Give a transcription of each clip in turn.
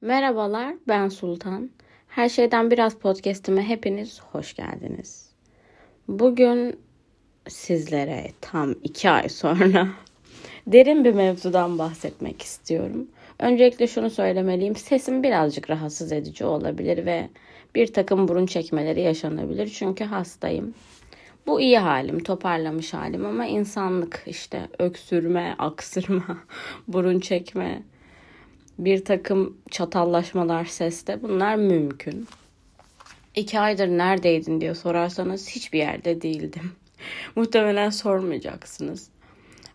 Merhabalar, ben Sultan. Her şeyden biraz podcast'ime hepiniz hoş geldiniz. Bugün sizlere tam iki ay sonra derin bir mevzudan bahsetmek istiyorum. Öncelikle şunu söylemeliyim. Sesim birazcık rahatsız edici olabilir ve bir takım burun çekmeleri yaşanabilir. Çünkü hastayım. Bu iyi halim, toparlamış halim ama insanlık işte öksürme, aksırma, burun çekme, bir takım çatallaşmalar seste bunlar mümkün. İki aydır neredeydin diye sorarsanız hiçbir yerde değildim. muhtemelen sormayacaksınız.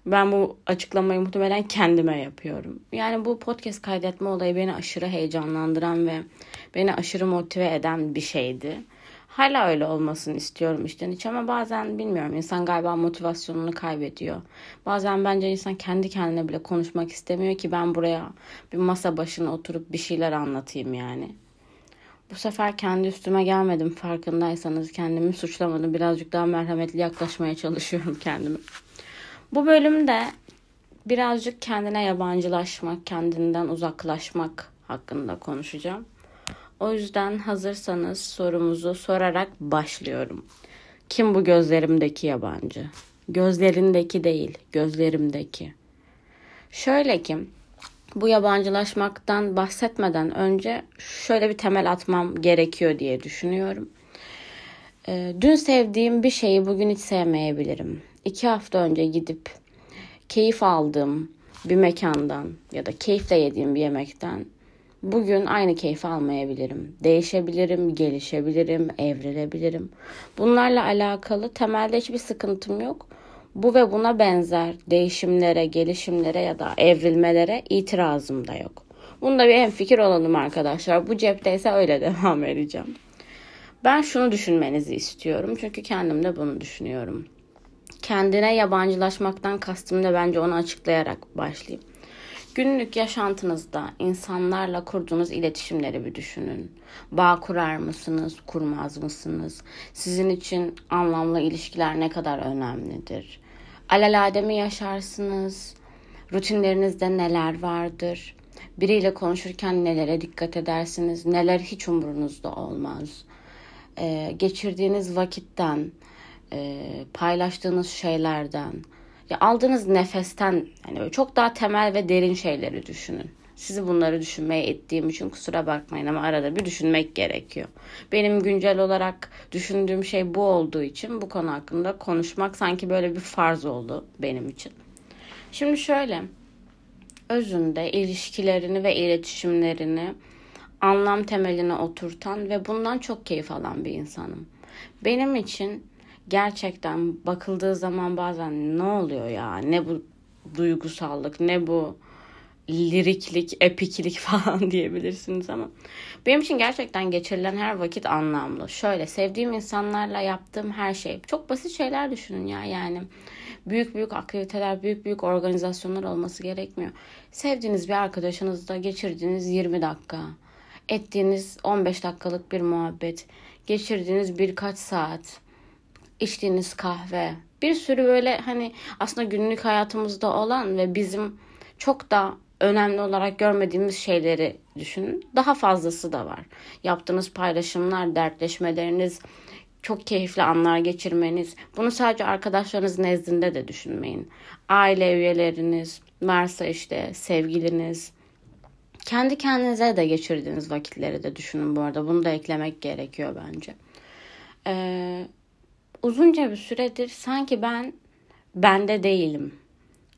Ben bu açıklamayı muhtemelen kendime yapıyorum. Yani bu podcast kaydetme olayı beni aşırı heyecanlandıran ve beni aşırı motive eden bir şeydi. Hala öyle olmasını istiyorum içten iç ama bazen bilmiyorum insan galiba motivasyonunu kaybediyor. Bazen bence insan kendi kendine bile konuşmak istemiyor ki ben buraya bir masa başına oturup bir şeyler anlatayım yani. Bu sefer kendi üstüme gelmedim farkındaysanız kendimi suçlamadım. Birazcık daha merhametli yaklaşmaya çalışıyorum kendime. Bu bölümde birazcık kendine yabancılaşmak, kendinden uzaklaşmak hakkında konuşacağım. O yüzden hazırsanız sorumuzu sorarak başlıyorum. Kim bu gözlerimdeki yabancı? Gözlerindeki değil, gözlerimdeki. Şöyle ki bu yabancılaşmaktan bahsetmeden önce şöyle bir temel atmam gerekiyor diye düşünüyorum. Ee, dün sevdiğim bir şeyi bugün hiç sevmeyebilirim. İki hafta önce gidip keyif aldığım bir mekandan ya da keyifle yediğim bir yemekten Bugün aynı keyfi almayabilirim. Değişebilirim, gelişebilirim, evrilebilirim. Bunlarla alakalı temelde hiçbir sıkıntım yok. Bu ve buna benzer değişimlere, gelişimlere ya da evrilmelere itirazım da yok. Bunda bir en fikir olalım arkadaşlar. Bu cepteyse öyle devam edeceğim. Ben şunu düşünmenizi istiyorum. Çünkü kendim de bunu düşünüyorum. Kendine yabancılaşmaktan kastım da bence onu açıklayarak başlayayım. Günlük yaşantınızda insanlarla kurduğunuz iletişimleri bir düşünün. Bağ kurar mısınız, kurmaz mısınız? Sizin için anlamlı ilişkiler ne kadar önemlidir? Alelade mi yaşarsınız? Rutinlerinizde neler vardır? Biriyle konuşurken nelere dikkat edersiniz? Neler hiç umurunuzda olmaz? Ee, geçirdiğiniz vakitten, e, paylaştığınız şeylerden, ya aldığınız nefesten yani çok daha temel ve derin şeyleri düşünün. Sizi bunları düşünmeye ettiğim için kusura bakmayın ama arada bir düşünmek gerekiyor. Benim güncel olarak düşündüğüm şey bu olduğu için bu konu hakkında konuşmak sanki böyle bir farz oldu benim için. Şimdi şöyle özünde ilişkilerini ve iletişimlerini anlam temeline oturtan ve bundan çok keyif alan bir insanım. Benim için gerçekten bakıldığı zaman bazen ne oluyor ya ne bu duygusallık ne bu liriklik, epiklik falan diyebilirsiniz ama benim için gerçekten geçirilen her vakit anlamlı. Şöyle sevdiğim insanlarla yaptığım her şey. Çok basit şeyler düşünün ya yani. Büyük büyük aktiviteler, büyük büyük organizasyonlar olması gerekmiyor. Sevdiğiniz bir arkadaşınızla geçirdiğiniz 20 dakika, ettiğiniz 15 dakikalık bir muhabbet, geçirdiğiniz birkaç saat, içtiğiniz kahve. Bir sürü böyle hani aslında günlük hayatımızda olan ve bizim çok da önemli olarak görmediğimiz şeyleri düşünün. Daha fazlası da var. Yaptığınız paylaşımlar, dertleşmeleriniz, çok keyifli anlar geçirmeniz. Bunu sadece arkadaşlarınız nezdinde de düşünmeyin. Aile üyeleriniz, varsa işte sevgiliniz, kendi kendinize de geçirdiğiniz vakitleri de düşünün bu arada. Bunu da eklemek gerekiyor bence. Ee, uzunca bir süredir sanki ben bende değilim.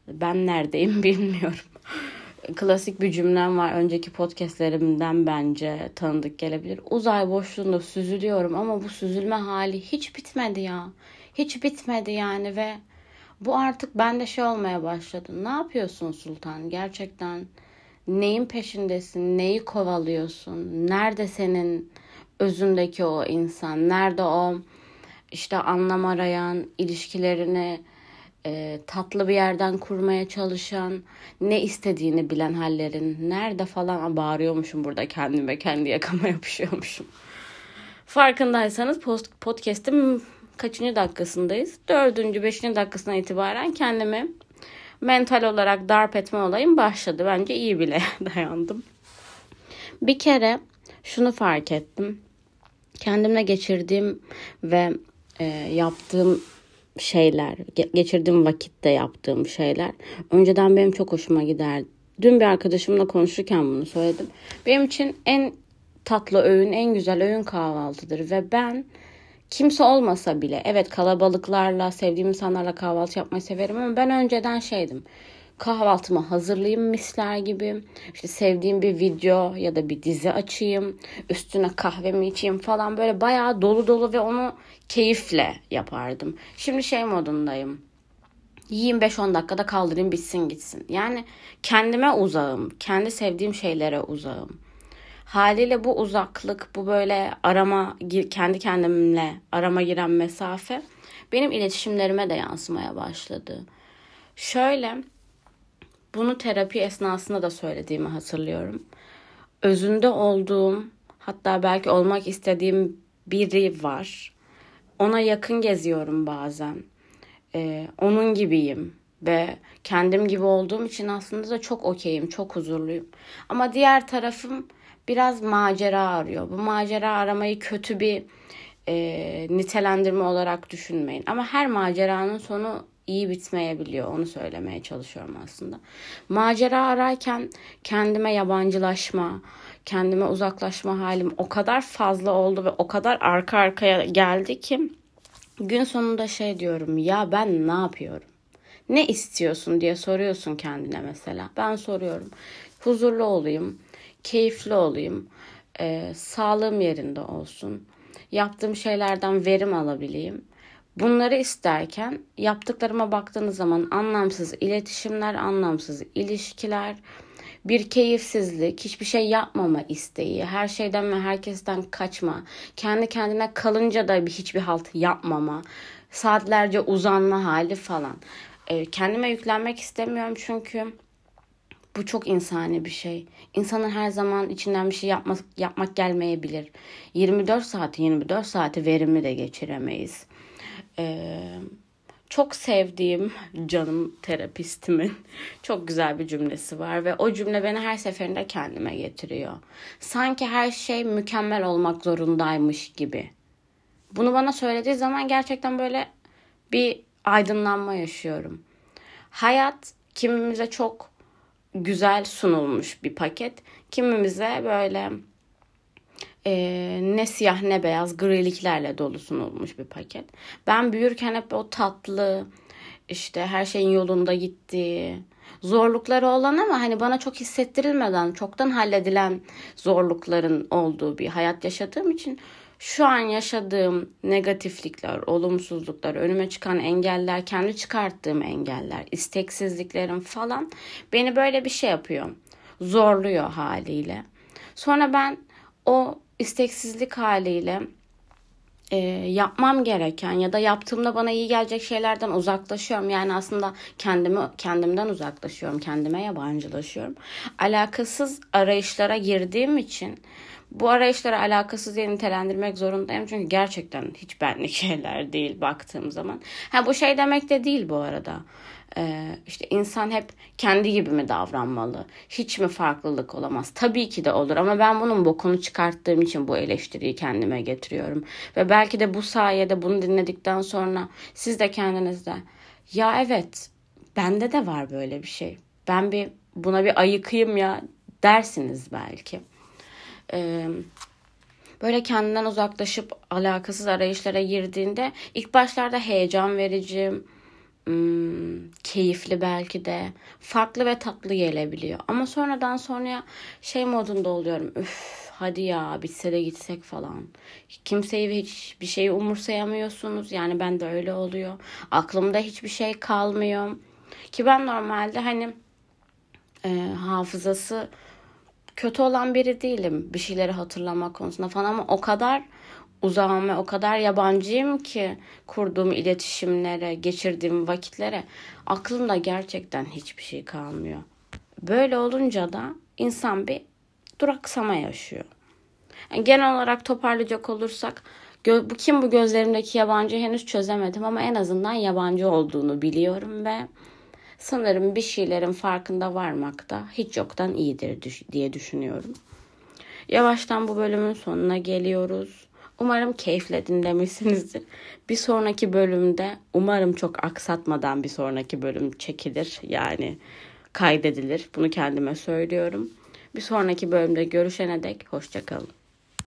Ben neredeyim bilmiyorum. Klasik bir cümlem var önceki podcastlerimden bence tanıdık gelebilir. Uzay boşluğunda süzülüyorum ama bu süzülme hali hiç bitmedi ya. Hiç bitmedi yani ve bu artık bende şey olmaya başladı. Ne yapıyorsun Sultan? Gerçekten neyin peşindesin? Neyi kovalıyorsun? Nerede senin özündeki o insan? Nerede o işte anlam arayan, ilişkilerini e, tatlı bir yerden kurmaya çalışan, ne istediğini bilen hallerin nerede falan bağırıyormuşum burada kendime, kendi yakama yapışıyormuşum. Farkındaysanız post, podcast'im kaçıncı dakikasındayız? Dördüncü, beşinci dakikasından itibaren kendimi mental olarak darp etme olayım başladı. Bence iyi bile dayandım. Bir kere şunu fark ettim. Kendimle geçirdiğim ve e, yaptığım şeyler, geçirdiğim vakitte yaptığım şeyler önceden benim çok hoşuma giderdi. Dün bir arkadaşımla konuşurken bunu söyledim. Benim için en tatlı öğün, en güzel öğün kahvaltıdır ve ben kimse olmasa bile evet kalabalıklarla, sevdiğim insanlarla kahvaltı yapmayı severim ama ben önceden şeydim kahvaltımı hazırlayayım misler gibi. İşte sevdiğim bir video ya da bir dizi açayım. Üstüne kahvemi içeyim falan böyle bayağı dolu dolu ve onu keyifle yapardım. Şimdi şey modundayım. Yiyeyim 5-10 dakikada kaldırayım bitsin gitsin. Yani kendime uzağım. Kendi sevdiğim şeylere uzağım. Haliyle bu uzaklık, bu böyle arama, kendi kendimle arama giren mesafe benim iletişimlerime de yansımaya başladı. Şöyle bunu terapi esnasında da söylediğimi hatırlıyorum. Özünde olduğum, hatta belki olmak istediğim biri var. Ona yakın geziyorum bazen. Ee, onun gibiyim ve kendim gibi olduğum için aslında da çok okeyim, çok huzurluyum. Ama diğer tarafım biraz macera arıyor. Bu macera aramayı kötü bir e, nitelendirme olarak düşünmeyin. Ama her maceranın sonu iyi bitmeyebiliyor. Onu söylemeye çalışıyorum aslında. Macera ararken kendime yabancılaşma, kendime uzaklaşma halim o kadar fazla oldu ve o kadar arka arkaya geldi ki gün sonunda şey diyorum ya ben ne yapıyorum? Ne istiyorsun diye soruyorsun kendine mesela. Ben soruyorum. Huzurlu olayım, keyifli olayım, e, sağlığım yerinde olsun, yaptığım şeylerden verim alabileyim Bunları isterken yaptıklarıma baktığınız zaman anlamsız iletişimler, anlamsız ilişkiler, bir keyifsizlik, hiçbir şey yapmama isteği, her şeyden ve herkesten kaçma, kendi kendine kalınca da bir hiçbir halt yapmama, saatlerce uzanma hali falan. E, kendime yüklenmek istemiyorum çünkü bu çok insani bir şey. İnsanın her zaman içinden bir şey yapmak, yapmak gelmeyebilir. 24 saati 24 saati verimli de geçiremeyiz. Ee, çok sevdiğim canım terapistimin çok güzel bir cümlesi var ve o cümle beni her seferinde kendime getiriyor. Sanki her şey mükemmel olmak zorundaymış gibi. Bunu bana söylediği zaman gerçekten böyle bir aydınlanma yaşıyorum. Hayat kimimize çok güzel sunulmuş bir paket, kimimize böyle e, ne siyah ne beyaz griliklerle dolu sunulmuş bir paket. Ben büyürken hep o tatlı işte her şeyin yolunda gittiği zorlukları olan ama hani bana çok hissettirilmeden çoktan halledilen zorlukların olduğu bir hayat yaşadığım için şu an yaşadığım negatiflikler, olumsuzluklar, önüme çıkan engeller, kendi çıkarttığım engeller, isteksizliklerim falan beni böyle bir şey yapıyor. Zorluyor haliyle. Sonra ben o isteksizlik haliyle e, yapmam gereken ya da yaptığımda bana iyi gelecek şeylerden uzaklaşıyorum. Yani aslında kendimi kendimden uzaklaşıyorum, kendime yabancılaşıyorum. Alakasız arayışlara girdiğim için bu arayışları alakasız diye nitelendirmek zorundayım. Çünkü gerçekten hiç benlik şeyler değil baktığım zaman. Ha bu şey demek de değil bu arada. Ee, işte insan hep kendi gibi mi davranmalı? Hiç mi farklılık olamaz? Tabii ki de olur ama ben bunun bokunu çıkarttığım için bu eleştiriyi kendime getiriyorum. Ve belki de bu sayede bunu dinledikten sonra siz de kendinizde ya evet bende de var böyle bir şey. Ben bir buna bir ayıkayım ya dersiniz belki. Ee, böyle kendinden uzaklaşıp alakasız arayışlara girdiğinde ilk başlarda heyecan verici, hmm, keyifli belki de farklı ve tatlı gelebiliyor. Ama sonradan sonra şey modunda oluyorum. Üf hadi ya bitse de gitsek falan. Kimseyi ve hiçbir şeyi umursayamıyorsunuz. Yani ben de öyle oluyor. Aklımda hiçbir şey kalmıyor. Ki ben normalde hani e, hafızası kötü olan biri değilim. Bir şeyleri hatırlamak konusunda falan ama o kadar uzağım ve o kadar yabancıyım ki kurduğum iletişimlere, geçirdiğim vakitlere aklımda gerçekten hiçbir şey kalmıyor. Böyle olunca da insan bir duraksama yaşıyor. Yani genel olarak toparlayacak olursak bu kim bu gözlerimdeki yabancı henüz çözemedim ama en azından yabancı olduğunu biliyorum ve sanırım bir şeylerin farkında varmak da hiç yoktan iyidir diye düşünüyorum. Yavaştan bu bölümün sonuna geliyoruz. Umarım keyifle dinlemişsinizdir. Bir sonraki bölümde umarım çok aksatmadan bir sonraki bölüm çekilir. Yani kaydedilir. Bunu kendime söylüyorum. Bir sonraki bölümde görüşene dek hoşçakalın.